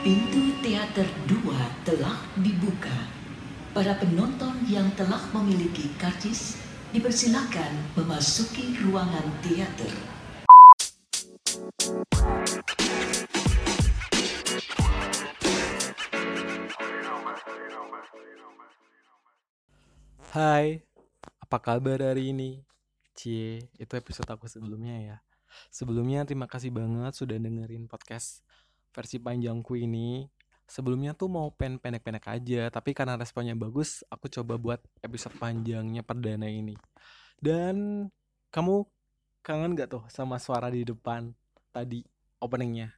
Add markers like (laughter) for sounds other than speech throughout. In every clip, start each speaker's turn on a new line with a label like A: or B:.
A: Pintu teater 2 telah dibuka. Para penonton yang telah memiliki karcis dipersilakan memasuki ruangan teater.
B: Hai, apa kabar hari ini? Cie, itu episode aku sebelumnya ya. Sebelumnya terima kasih banget sudah dengerin podcast versi panjangku ini. Sebelumnya tuh mau pen pendek-pendek aja, tapi karena responnya bagus, aku coba buat episode panjangnya perdana ini. Dan kamu kangen gak tuh sama suara di depan tadi openingnya?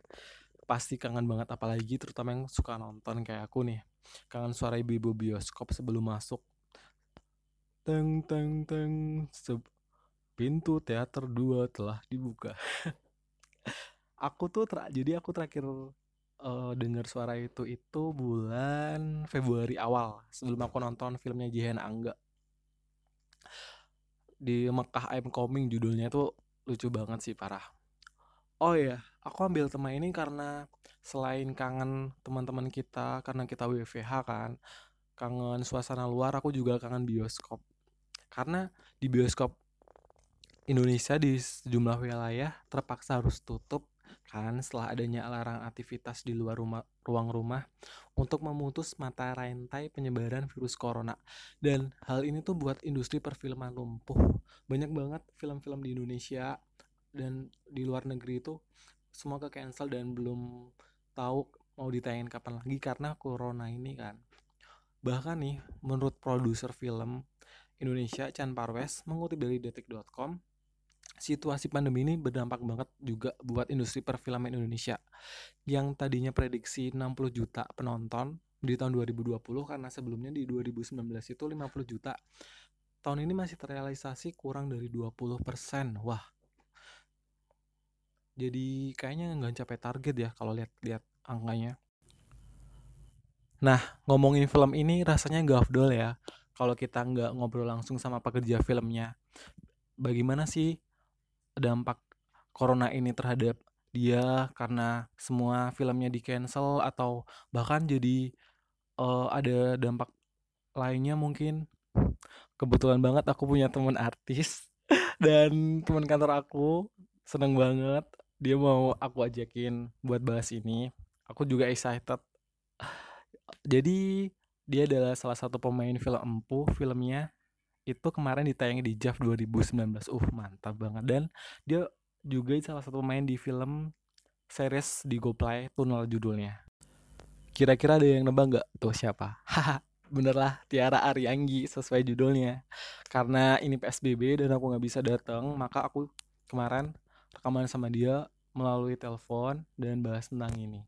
B: Pasti kangen banget apalagi terutama yang suka nonton kayak aku nih. Kangen suara ibu-ibu bioskop sebelum masuk teng teng teng pintu teater 2 telah dibuka (laughs) aku tuh ter jadi aku terakhir uh, dengar suara itu itu bulan Februari awal sebelum aku nonton filmnya Jihan Angga. Di Mekah I'm Coming judulnya tuh lucu banget sih parah. Oh ya aku ambil tema ini karena selain kangen teman-teman kita karena kita WFH kan kangen suasana luar aku juga kangen bioskop. Karena di bioskop Indonesia di sejumlah wilayah terpaksa harus tutup kan setelah adanya larang aktivitas di luar rumah, ruang rumah untuk memutus mata rantai penyebaran virus corona. Dan hal ini tuh buat industri perfilman lumpuh. Banyak banget film-film di Indonesia dan di luar negeri itu semua ke cancel dan belum tahu mau ditayangin kapan lagi karena corona ini kan. Bahkan nih menurut produser film Indonesia Chan Parwes mengutip dari detik.com situasi pandemi ini berdampak banget juga buat industri perfilman Indonesia. Yang tadinya prediksi 60 juta penonton di tahun 2020 karena sebelumnya di 2019 itu 50 juta tahun ini masih terrealisasi kurang dari 20 persen. Wah. Jadi kayaknya nggak capai target ya kalau lihat-lihat angkanya. Nah ngomongin film ini rasanya gak afdol ya kalau kita nggak ngobrol langsung sama pekerja filmnya. Bagaimana sih dampak corona ini terhadap dia karena semua filmnya di cancel atau bahkan jadi uh, ada dampak lainnya mungkin. Kebetulan banget aku punya teman artis (laughs) dan teman kantor aku seneng banget. Dia mau aku ajakin buat bahas ini. Aku juga excited. Jadi dia adalah salah satu pemain film Empu filmnya itu kemarin ditayang di JAV 2019 uh mantap banget. Dan dia juga salah satu pemain di film series di GoPlay Tunnel judulnya. Kira-kira ada yang nebak nggak? Tuh siapa? Haha bener lah Tiara Arianggi sesuai judulnya. Karena ini PSBB dan aku nggak bisa datang maka aku kemarin rekaman sama dia melalui telepon dan bahas tentang ini.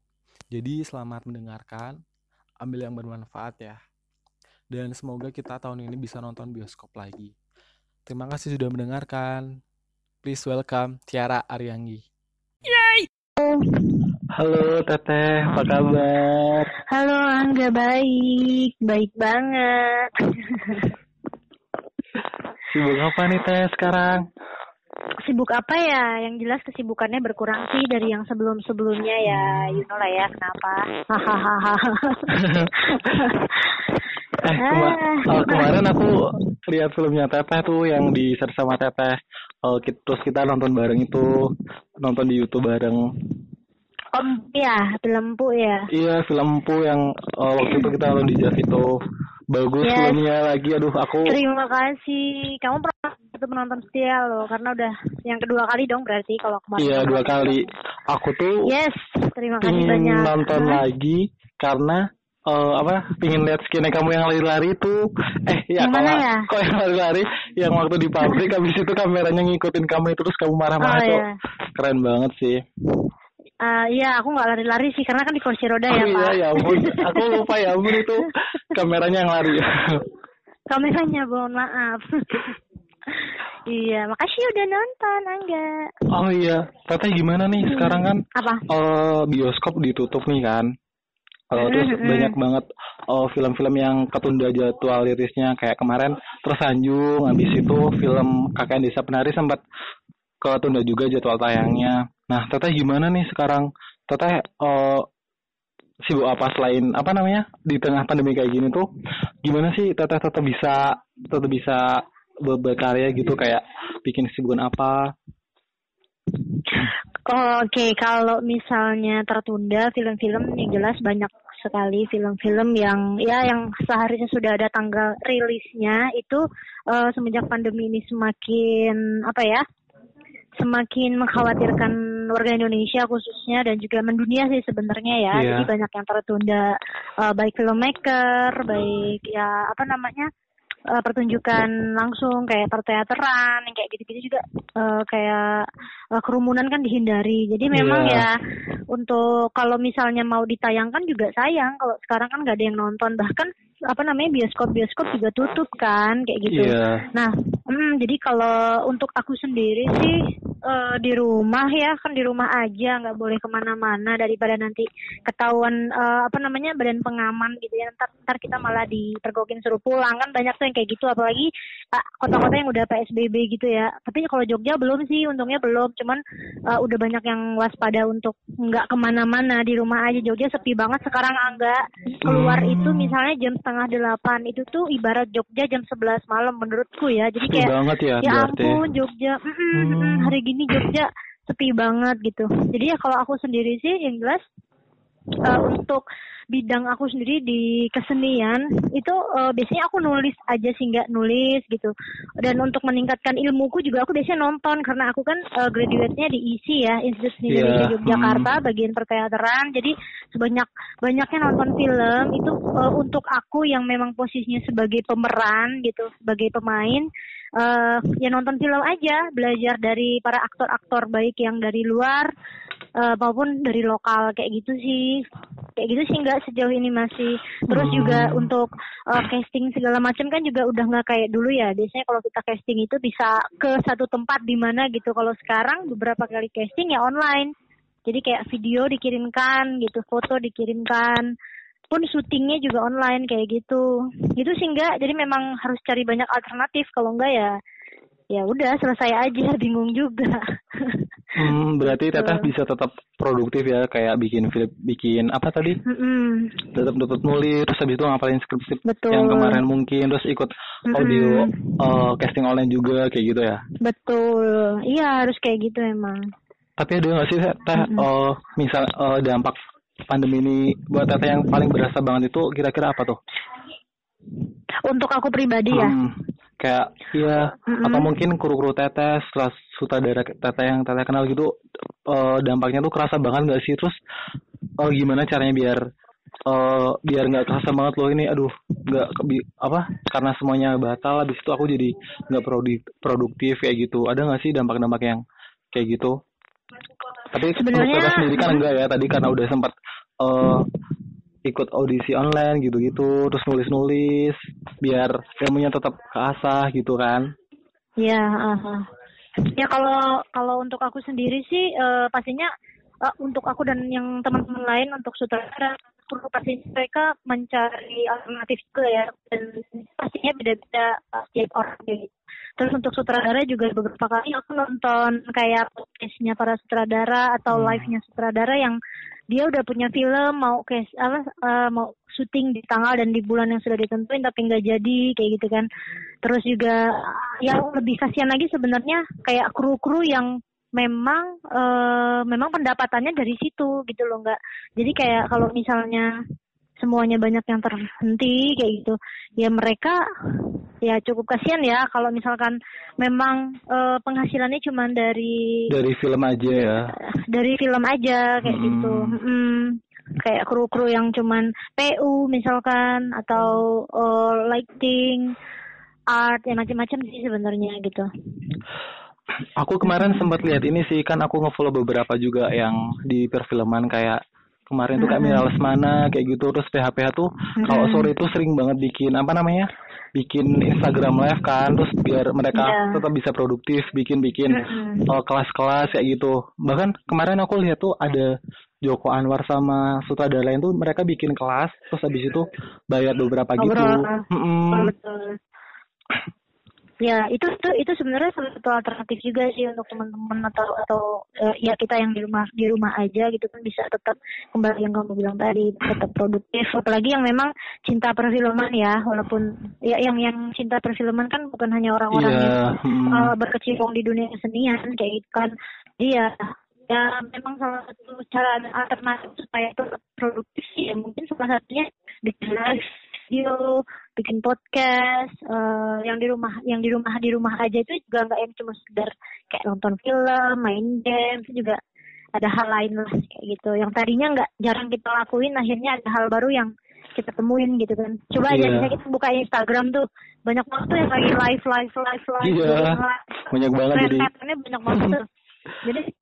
B: Jadi selamat mendengarkan. Ambil yang bermanfaat ya. Dan semoga kita tahun ini bisa nonton bioskop lagi. Terima kasih sudah mendengarkan. Please welcome Tiara Arianggi.
C: Yay!
B: Halo Teteh, apa kabar?
C: Halo Angga, baik. Baik banget.
B: Sibuk apa nih Teh sekarang?
C: Sibuk apa ya? Yang jelas kesibukannya berkurang sih dari yang sebelum-sebelumnya ya. You know lah ya kenapa. Hahaha. (laughs) (laughs)
B: eh kema oh, kemarin aku lihat filmnya Teteh tuh yang di share sama Teteh. Oh, kita, terus kita nonton bareng itu, nonton di YouTube bareng.
C: Om ya, film Pu ya.
B: Iya, film Pu yang oh, waktu itu kita nonton di Jav itu. Bagus yes. filmnya lagi, aduh aku.
C: Terima kasih. Kamu pernah itu penonton setia loh, karena udah yang kedua kali dong berarti kalau kemarin.
B: Iya dua kali. Aku tuh.
C: Yes, terima kasih banyak.
B: nonton lagi karena uh, apa pingin lihat skinnya kamu yang lari-lari itu eh ya
C: yang mana
B: kok,
C: ya?
B: kok yang lari-lari yang waktu di pabrik habis itu kameranya ngikutin kamu itu terus kamu marah-marah
C: oh, iya.
B: keren banget sih
C: Uh, iya, aku nggak lari-lari sih karena kan di kursi roda
B: oh,
C: ya,
B: iya,
C: Pak.
B: ya ampun. Aku lupa ya ampun itu kameranya yang lari.
C: kameranya, mohon maaf. iya, makasih udah nonton, Angga.
B: Oh iya, Teteh gimana nih sekarang kan?
C: Apa?
B: Uh, bioskop ditutup nih kan. Uh, terus banyak banget uh, film-film yang ketunda jadwal rilisnya kayak kemarin Tersanjung, habis itu film Kakek Desa Penari sempat ketunda juga jadwal tayangnya. Nah, Teteh gimana nih sekarang? Teteh uh, sibuk apa selain apa namanya di tengah pandemi kayak gini tuh gimana sih teteh tetap bisa tetap bisa ber- berkarya gitu kayak bikin kesibukan apa
C: Oke, kalau misalnya tertunda film-film yang jelas banyak sekali film-film yang ya yang seharusnya sudah ada tanggal rilisnya itu eh, semenjak pandemi ini semakin apa ya? semakin mengkhawatirkan warga Indonesia khususnya dan juga mendunia sih sebenarnya ya.
B: Iya.
C: Jadi banyak yang tertunda eh, baik filmmaker, baik ya apa namanya? Eh, pertunjukan langsung kayak perteateran yang kayak gitu-gitu juga eh, kayak eh, kerumunan kan dihindari. Jadi memang
B: Iya.
C: ya untuk kalau misalnya mau ditayangkan juga sayang kalau sekarang kan nggak ada yang nonton bahkan apa namanya bioskop-bioskop juga tutup kan kayak gitu.
B: Iya.
C: Nah, hmm, jadi kalau untuk aku sendiri sih eh, di rumah ya kan di rumah aja nggak boleh ke mana-mana daripada nanti ketahuan eh, apa namanya badan pengaman gitu ya. Ntar, ntar kita malah dipergokin suruh pulang. Kan banyak tuh yang kayak gitu apalagi ah, kota-kota yang udah PSBB gitu ya. Tapi kalau Jogja belum sih untungnya belum. Cuman eh, udah banyak yang waspada untuk nggak ke mana-mana di rumah aja. Jogja sepi banget sekarang enggak keluar
B: Hmm.
C: itu misalnya jam setengah delapan itu tuh ibarat Jogja jam 11 malam menurutku ya. Jadi
B: Sepi
C: kayak
B: banget ya,
C: ya ampun Jogja mm-mm, mm-mm,
B: Hmm.
C: hari gini Jogja sepi banget gitu jadi ya kalau aku sendiri sih yang jelas eh, untuk bidang aku sendiri di kesenian itu eh, biasanya aku nulis aja sih nggak nulis gitu dan untuk meningkatkan ilmuku juga aku biasanya nonton karena aku kan eh, graduate-nya di ISI ya Institut Seni
B: Iya,
C: Indonesia Yogyakarta
B: hmm.
C: bagian perteateran jadi sebanyak banyaknya nonton film itu eh, untuk aku yang memang posisinya sebagai pemeran gitu sebagai pemain eh ya nonton film aja belajar dari para aktor-aktor baik yang dari luar eh, maupun dari lokal kayak gitu sih. Kayak gitu sih nggak sejauh ini masih. Terus
B: Hmm.
C: juga untuk eh, casting segala macam kan juga udah nggak kayak dulu ya. Biasanya kalau kita casting itu bisa ke satu tempat di mana gitu. Kalau sekarang beberapa kali casting ya online. Jadi kayak video dikirimkan gitu foto dikirimkan pun syutingnya juga online kayak gitu gitu sih enggak jadi memang harus cari banyak alternatif kalau enggak ya ya udah selesai aja (laughs) bingung juga
B: Hmm, berarti teteh
C: Gitu.
B: bisa tetap produktif ya kayak bikin film bikin apa tadi
C: Mm-mm.
B: tetap tetap nulis terus habis itu ngapalin skrip-skrip
C: Betul.
B: yang kemarin mungkin terus ikut audio
C: Mm-mm.
B: eh, casting online juga kayak gitu ya
C: betul iya harus kayak gitu emang
B: tapi ada nggak sih teh teh,
C: Mm-mm.
B: eh, misal eh, dampak pandemi ini buat teteh yang paling berasa banget itu kira-kira apa tuh?
C: Untuk aku pribadi ya.
B: Hmm, kayak iya
C: Mm-mm.
B: atau mungkin kru-kru teteh setelah sutradara teteh yang teteh kenal gitu eh, dampaknya tuh kerasa banget nggak sih? Terus eh, gimana caranya biar eh biar nggak kerasa banget loh ini? Aduh nggak kebi- apa karena semuanya batal habis itu aku jadi nggak produ- produktif kayak gitu. Ada nggak sih dampak-dampak yang kayak gitu tapi
C: Sebenarnya-
B: sendiri kan enggak ya tadi karena udah sempat eh ikut audisi online gitu-gitu terus nulis-nulis biar ilmunya tetap keasah gitu kan
C: Iya, aha. Ya kalau kalau untuk aku sendiri sih eh, pastinya eh, untuk aku dan yang teman-teman lain untuk sutradara perlu pasti mereka mencari alternatif juga ya dan pastinya beda-beda eh, tiap orang gitu. Terus untuk sutradara juga beberapa kali aku nonton kayak podcastnya para sutradara atau
B: Hmm.
C: live-nya sutradara yang dia udah punya film mau case apa eh, mau syuting di tanggal dan di bulan yang sudah ditentuin tapi nggak jadi kayak gitu kan terus juga yang lebih kasihan lagi sebenarnya kayak kru-kru yang memang eh, memang pendapatannya dari situ gitu loh nggak jadi kayak kalau misalnya semuanya banyak yang terhenti kayak gitu ya mereka ya cukup kasihan ya kalau misalkan memang eh, penghasilannya cuma dari
B: dari film aja ya.
C: Dari film aja kayak
B: Hmm.
C: gitu. Mm, kayak kru-kru yang cuman PU misalkan atau eh, lighting art ya macam-macam sih sebenarnya gitu
B: aku kemarin sempat lihat ini sih kan aku ngefollow beberapa juga yang di perfilman kayak kemarin tuh kayak
C: Mm-mm.
B: Mira Lesmana kayak gitu terus PH-PH tuh kalau sore itu sering banget bikin apa namanya bikin Instagram live kan terus biar mereka
C: Iya.
B: tetap bisa produktif bikin-bikin
C: Mm-mm.
B: uh, kelas-kelas kayak gitu bahkan kemarin aku lihat tuh ada Joko Anwar sama sutradara lain tuh mereka bikin kelas terus habis itu bayar beberapa gitu. Mm-mm.
C: Ya itu itu itu sebenarnya salah satu alternatif juga sih untuk teman-teman atau atau uh, ya kita yang di rumah di rumah aja gitu kan bisa tetap kembali yang kamu bilang tadi tetap produktif. Apalagi yang memang cinta perfilman ya walaupun ya yang yang cinta perfilman kan bukan hanya orang-orang
B: Iya,
C: yang uh, berkecimpung di dunia kesenian kayak gitu kan. Iya ya memang salah satu cara alternatif supaya itu produktif ya mungkin salah satunya live video bikin podcast eh, yang di rumah yang di rumah di rumah aja itu juga nggak yang cuma sekedar kayak nonton film main game itu juga ada hal lain lah kayak gitu yang tadinya nggak jarang kita lakuin akhirnya ada hal baru yang kita temuin gitu kan coba aja
B: Iya.
C: misalnya kita buka Instagram tuh banyak banget tuh yang lagi live live live live bikin live.
B: banyak banget jadi
C: banyak banget tuh. (laughs) Jadi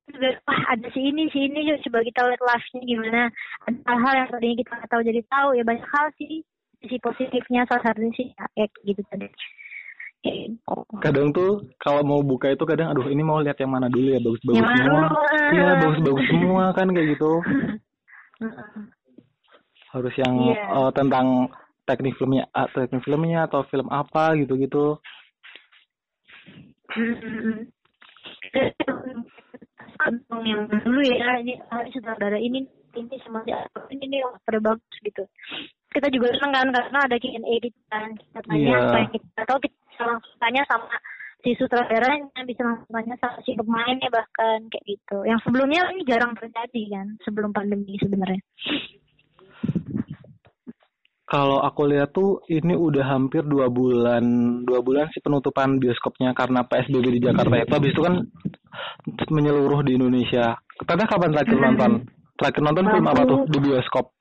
C: wah ada si ini si ini yuk coba kita lihat live-nya gimana. Ada hal-hal yang tadinya kita nggak tahu jadi tahu ya banyak hal sih sisi positifnya salah satunya sih ya, kayak gitu tadi. Gitu.
B: kadang tuh kalau mau buka itu kadang aduh ini mau lihat yang mana dulu ya bagus-bagus
C: Yang mana
B: semua iya bagus-bagus semua kan kayak gitu harus yang
C: Iya.
B: eh, tentang teknik filmnya ah, teknik filmnya atau film apa gitu-gitu
C: Mm-mm. Kantong yang dulu ya ini ah, sutradara ini ini sama ini pada bagus gitu kita juga seneng kan karena ada Q&A gitu kan. Kita tanya
B: Iya.
C: apa yang kita tahu kita bisa langsung tanya sama si sutradaranya bisa langsung tanya sama si pemainnya bahkan kayak gitu. Yang sebelumnya ini jarang terjadi kan sebelum pandemi sebenarnya.
B: Kalau aku lihat tuh ini udah hampir dua bulan dua bulan sih penutupan bioskopnya karena PSBB di Jakarta itu. Habis itu kan menyeluruh di Indonesia. Teteh kapan terakhir nonton? Terakhir nonton film apa tuh di bioskop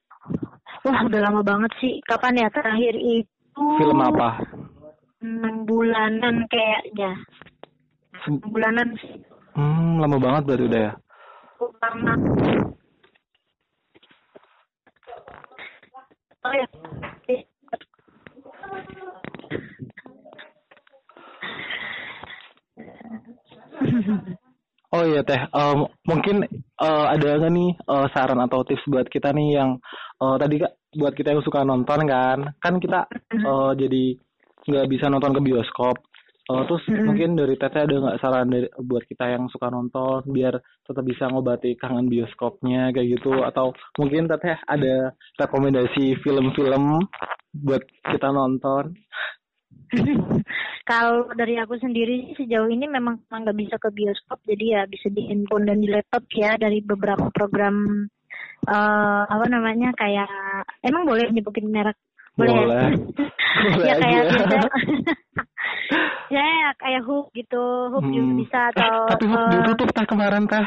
C: wah udah lama banget sih. Kapan ya? Terakhir itu
B: film apa?
C: Enam bulanan kayaknya.
B: Sem-
C: bulanan sih.
B: Hmm lama banget berarti udah ya?
C: Oh ya.
B: Oh iya teh, Em, mungkin eh, ada nggak nih eh, saran atau tips buat kita nih yang eh, tadi kak buat kita yang suka nonton kan, kan kita eh, jadi nggak bisa nonton ke bioskop. Eh, terus mungkin dari teteh ada nggak saran dari buat kita yang suka nonton biar tetap bisa ngobati kangen bioskopnya kayak gitu atau mungkin teteh ada rekomendasi film-film buat kita nonton? (laughs)
C: kalau dari aku sendiri sejauh ini memang nggak bisa ke bioskop jadi ya bisa di handphone dan di laptop ya dari beberapa program eh apa namanya kayak emang boleh nyebutin merek boleh, ya?
B: Boleh. (laughs) Boleh
C: ya kayak biasa (laughs) ya kayak hook gitu hook juga
B: Hmm.
C: bisa
B: Eh,
C: atau
B: tapi Hook
C: eh,
B: ditutup teh kemarin teh.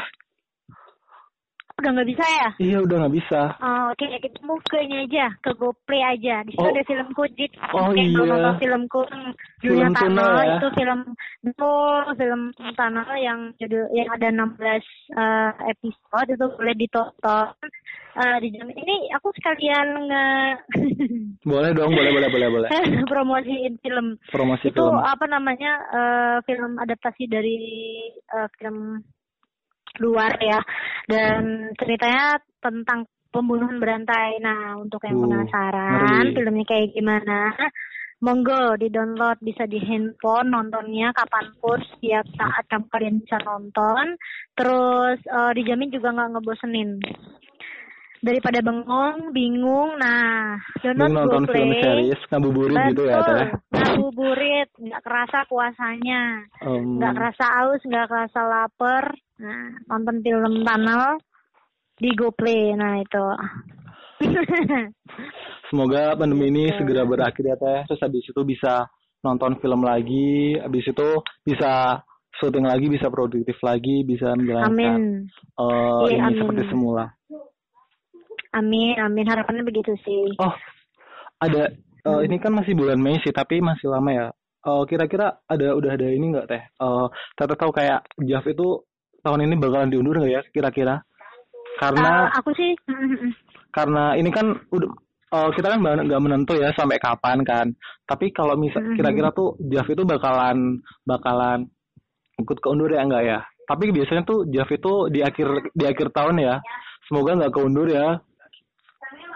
C: Udah nggak bisa ya
B: Iya udah nggak bisa.
C: Oh, Oke, kita mau ke ini aja, ke GoPlay aja. Di situ
B: Oh.
C: ada filmku, Dit.
B: Oh,
C: Kayak kalau
B: iya.
C: nonton
B: Film
C: Dunia
B: tuna
C: Tunnel
B: ya?
C: itu film betul film tunnel yang judul yang ada 16 eh, episode itu boleh ditonton. Eh, dijamin ini aku sekalian nge (laughs)
B: Boleh dong, boleh boleh boleh boleh. (laughs)
C: promosiin film
B: Promosi
C: itu
B: film.
C: apa namanya eh, film adaptasi dari eh, film luar ya. Dan ceritanya tentang pembunuhan berantai. Nah untuk yang
B: Uh,
C: penasaran
B: ngeri.
C: filmnya kayak gimana? Monggo di download bisa di handphone nontonnya kapan pun setiap saat kamu kalian bisa nonton. Terus eh, dijamin juga nggak ngebosenin daripada bengong bingung nah
B: Belum nonton
C: GoPlay.
B: film series ngabuburit gitu ya
C: Betul,
B: teh.
C: ngabuburit, nggak kerasa puasanya,
B: Em,
C: nggak kerasa aus, nggak kerasa lapar. Nah, nonton film tunnel di GoPlay, nah itu. (laughs)
B: semoga pandemi ini
C: Gitu.
B: segera berakhir ya teh. Terus habis itu bisa nonton film lagi, habis itu bisa syuting lagi, bisa produktif lagi, bisa menjalankan
C: amin,
B: eh,
C: Iya,
B: ini
C: amin.
B: seperti semula.
C: Amin, amin. Harapannya begitu sih.
B: Oh, ada eh,
C: Hmm.
B: ini kan masih bulan Mei sih, tapi masih lama ya. Eh, kira-kira ada udah ada ini nggak teh? Eh, Tete tahu kayak Jav itu tahun ini bakalan diundur nggak ya kira-kira? Karena
C: Eh, aku sih,
B: karena ini kan udah eh, kita kan nggak menentu ya sampai kapan kan. Tapi kalau misal
C: Mhm.
B: kira-kira tuh Jav itu bakalan bakalan ikut keundur ya enggak ya? Tapi biasanya tuh Jav itu di akhir di akhir tahun ya. Semoga nggak keundur ya.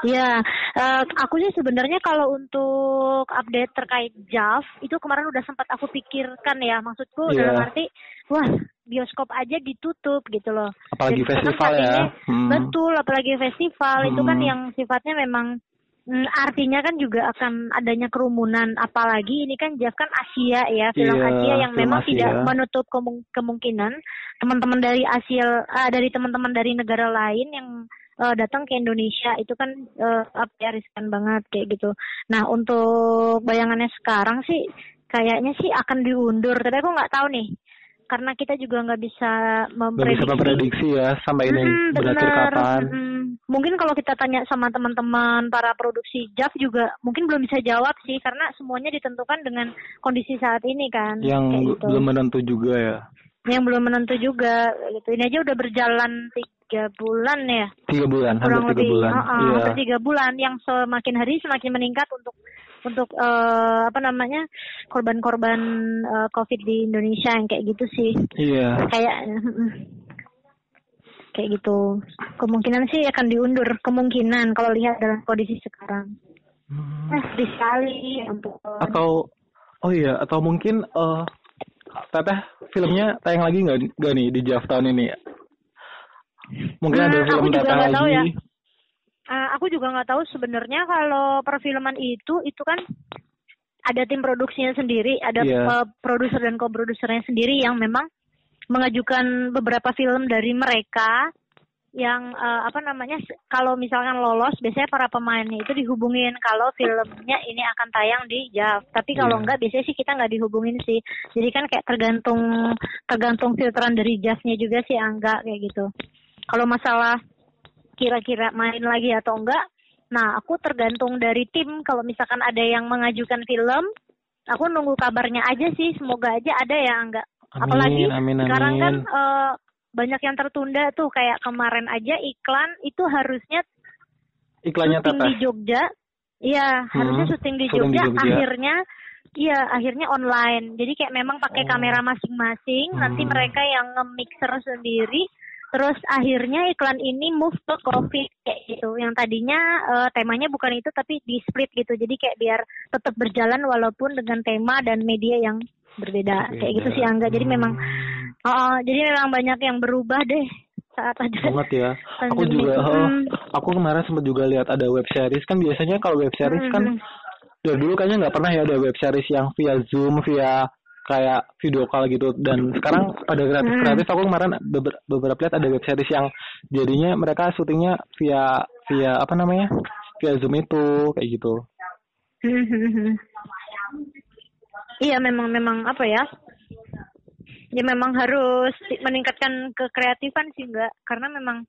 C: Ya, eh, aku sih sebenarnya kalau untuk update terkait JAV itu kemarin udah sempat aku pikirkan ya, maksudku
B: Iya.
C: dalam arti wah bioskop aja ditutup gitu loh.
B: Apalagi
C: sekarang
B: festival ya. Hmm.
C: Betul, apalagi festival itu kan
B: Hmm.
C: yang sifatnya memang mm, artinya kan juga akan adanya kerumunan. Apalagi ini kan JAV kan Asia ya, film
B: Iya,
C: Asia yang
B: film
C: memang
B: Asia.
C: tidak menutup kemung- kemungkinan teman-teman dari Asia ah, dari teman-teman dari negara lain yang eh, datang ke Indonesia itu kan eh, apa ya riskan banget kayak gitu. Nah untuk bayangannya sekarang sih kayaknya sih akan diundur, tapi aku nggak tahu nih karena kita juga nggak bisa
B: Gak bisa
C: memprediksi
B: memprediksi ya sampai ini
C: Mm-mm,
B: berakhir kapan.
C: Mm-mm. Mungkin kalau kita tanya sama teman-teman para produksi JAV juga mungkin belum bisa jawab sih karena semuanya ditentukan dengan kondisi saat ini kan.
B: Yang
C: kayak gitu.
B: belum menentu juga ya.
C: Yang belum menentu juga gitu. Ini aja udah berjalan tiga bulan ya
B: Tiga bulan,
C: kurang
B: hampir tiga
C: lebih.
B: bulan.
C: Heeh,
B: Iya.
C: hampir tiga bulan yang semakin hari semakin meningkat untuk untuk eh, apa namanya korban-korban eh, COVID di Indonesia yang kayak gitu sih
B: Iya.
C: kayak kayak gitu kemungkinan sih akan diundur kemungkinan kalau lihat dalam kondisi sekarang
B: Hmm.
C: eh sedih sekali ya ampun
B: Atau oh iya, atau mungkin eh Teteh filmnya tayang lagi nggak nggak nih di JAV tahun ini Mungkin ada
C: Hmm,
B: film
C: aku juga nggak tahu ya. Eh, aku juga nggak tahu sebenarnya kalau perfilman itu itu kan ada tim produksinya sendiri ada
B: Iya.
C: eh, produser dan co-produsernya sendiri yang memang mengajukan beberapa film dari mereka yang eh, apa namanya kalau misalkan lolos biasanya para pemainnya itu dihubungin kalau filmnya ini akan tayang di JAV tapi kalau
B: Iya.
C: enggak biasanya sih kita nggak dihubungin sih jadi kan kayak tergantung tergantung filteran dari JAV-nya juga sih enggak kayak gitu kalau masalah kira-kira main lagi atau enggak nah aku tergantung dari tim kalau misalkan ada yang mengajukan film aku nunggu kabarnya aja sih semoga aja ada ya enggak apalagi
B: Amin, amin,
C: sekarang kan
B: amin.
C: eh, banyak yang tertunda tuh kayak kemarin aja iklan itu harusnya
B: Iklannya
C: syuting di
B: Teteh.
C: Jogja iya
B: Hmm,
C: harusnya syuting di
B: syuting di
C: Jogja,
B: Jogja.
C: akhirnya iya akhirnya online jadi kayak memang pakai
B: Oh.
C: kamera masing-masing nanti
B: Hmm.
C: mereka yang nge-mixer sendiri terus akhirnya iklan ini move ke covid kayak gitu. Yang tadinya eh, temanya bukan itu tapi di split gitu. Jadi kayak biar tetap berjalan walaupun dengan tema dan media yang berbeda. Kayak gitu sih Angga. Jadi memang
B: Hmm,
C: oh, jadi memang banyak yang berubah deh saat ada
B: banget ya. Aku juga, oh,
C: Hmm.
B: aku kemarin sempat juga lihat ada web series. Kan biasanya kalau web series kan
C: Hmm.
B: dari dulu kayaknya nggak pernah ya ada web series yang via Zoom, via kayak video call gitu dan sekarang pada kreatif kreatif aku kemarin beber- beberapa lihat ada web series yang jadinya mereka syutingnya via via apa namanya via Zoom itu kayak gitu. (laughs)
C: Iya memang memang apa ya? Ya memang harus meningkatkan kekreatifan sih enggak karena memang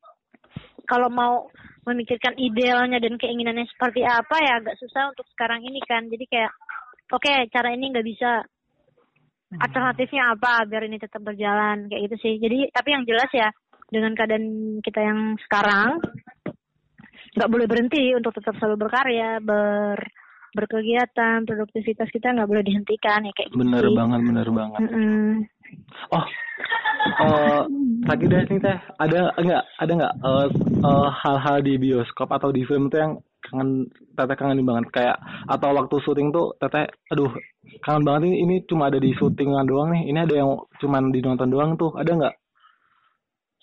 C: kalau mau memikirkan idealnya dan keinginannya seperti apa ya agak susah untuk sekarang ini kan. Jadi kayak oke cara ini nggak bisa alternatifnya apa biar ini tetap berjalan kayak gitu sih. Jadi tapi yang jelas ya dengan keadaan kita yang sekarang nggak boleh berhenti untuk tetap selalu berkarya, ber berkegiatan, produktivitas kita nggak boleh dihentikan ya kayak gitu.
B: Bener
C: sih.
B: banget, bener banget.
C: Mm-mm.
B: Oh, eh lagi deh nih teh, ada enggak ada enggak eh, eh, hal-hal di bioskop atau di film tuh yang kangen teteh kangenin banget. Kayak atau waktu syuting tuh teteh aduh kangen banget ini ini cuma ada di syutingan doang nih. Ini ada yang cuman dinonton doang tuh. Ada nggak?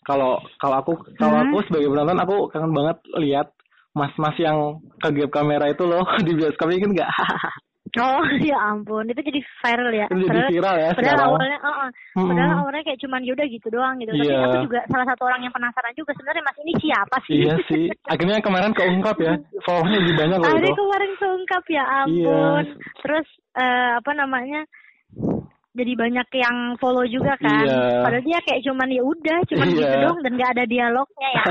B: Kalau kalau aku kalau
C: Hmm.
B: aku sebagai penonton aku kangen banget lihat mas-mas yang kegep kamera itu loh (laughs) di bioskop. Ini kan nggak (laughs)
C: Oh (laughs) ya ampun, itu jadi viral ya.
B: Itu jadi viral ya
C: Padahal
B: sekarang.
C: awalnya, uh, uh,
B: Mm-mm.
C: padahal awalnya kayak cuman yaudah gitu doang gitu. Tapi
B: Iya.
C: aku juga salah satu orang yang penasaran juga sebenarnya mas ini siapa sih?
B: iya sih (laughs) akhirnya kemarin keungkap ya followernya lebih banyak loh
C: Akhirnya kemarin keungkap ya ampun. Terus eh, apa namanya? Jadi banyak yang follow juga kan.
B: Iya.
C: Padahal dia kayak cuman ya udah, cuman
B: Iya.
C: gitu doang dan gak ada dialognya ya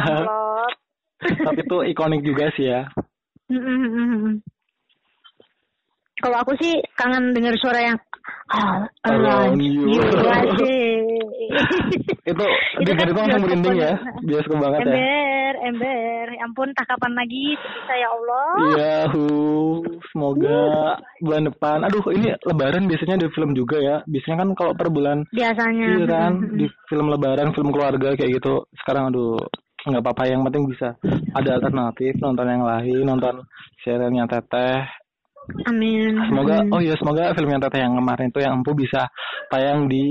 C: (laughs)
B: tapi itu ikonik juga sih ya.
C: Kalau aku sih kangen dengar suara yang
B: around you."
C: you aja. (laughs)
B: itu
C: Itu kan
B: itu langsung merinding ya
C: banget.
B: bioskop banget ya
C: ember, ember. Ya ampun, tak kapan lagi bisa ya Allah.
B: Iya, hu, semoga bulan depan. Aduh, ini Lebaran biasanya ada film juga ya. Biasanya kan kalau per bulan,
C: Biasanya.
B: iya kan, di film Lebaran, film keluarga kayak gitu. Sekarang aduh, nggak apa-apa yang penting bisa ada alternatif nonton yang lain nonton serialnya teteh
C: Amin.
B: semoga
C: Amin.
B: oh iya semoga film yang teteh yang kemarin itu yang empu bisa tayang di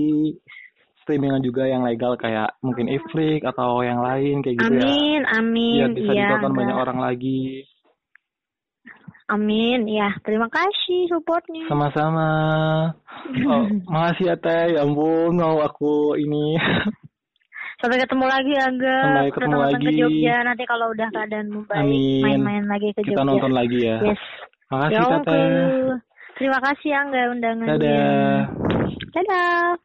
B: streamingan juga yang legal kayak mungkin Iflix atau yang lain kayak gitu ya
C: Amin, amin.
B: bisa
C: Iya,
B: ditonton
C: Angga.
B: banyak orang lagi
C: Amin. Ya, terima kasih supportnya.
B: sama-sama (laughs) oh, makasih ya teh ya ampun mau aku ini (laughs)
C: Sampai ketemu lagi Angga.
B: Sampai ketemu
C: ke
B: lagi.
C: Jogja nanti kalau udah keadaan membaik
B: Amin.
C: main-main lagi ke
B: kita
C: Jogja.
B: nonton lagi ya
C: Yes.
B: Makasih
C: Ya
B: teteh
C: Terima kasih Angga undangannya.
B: dadah
C: Dadah.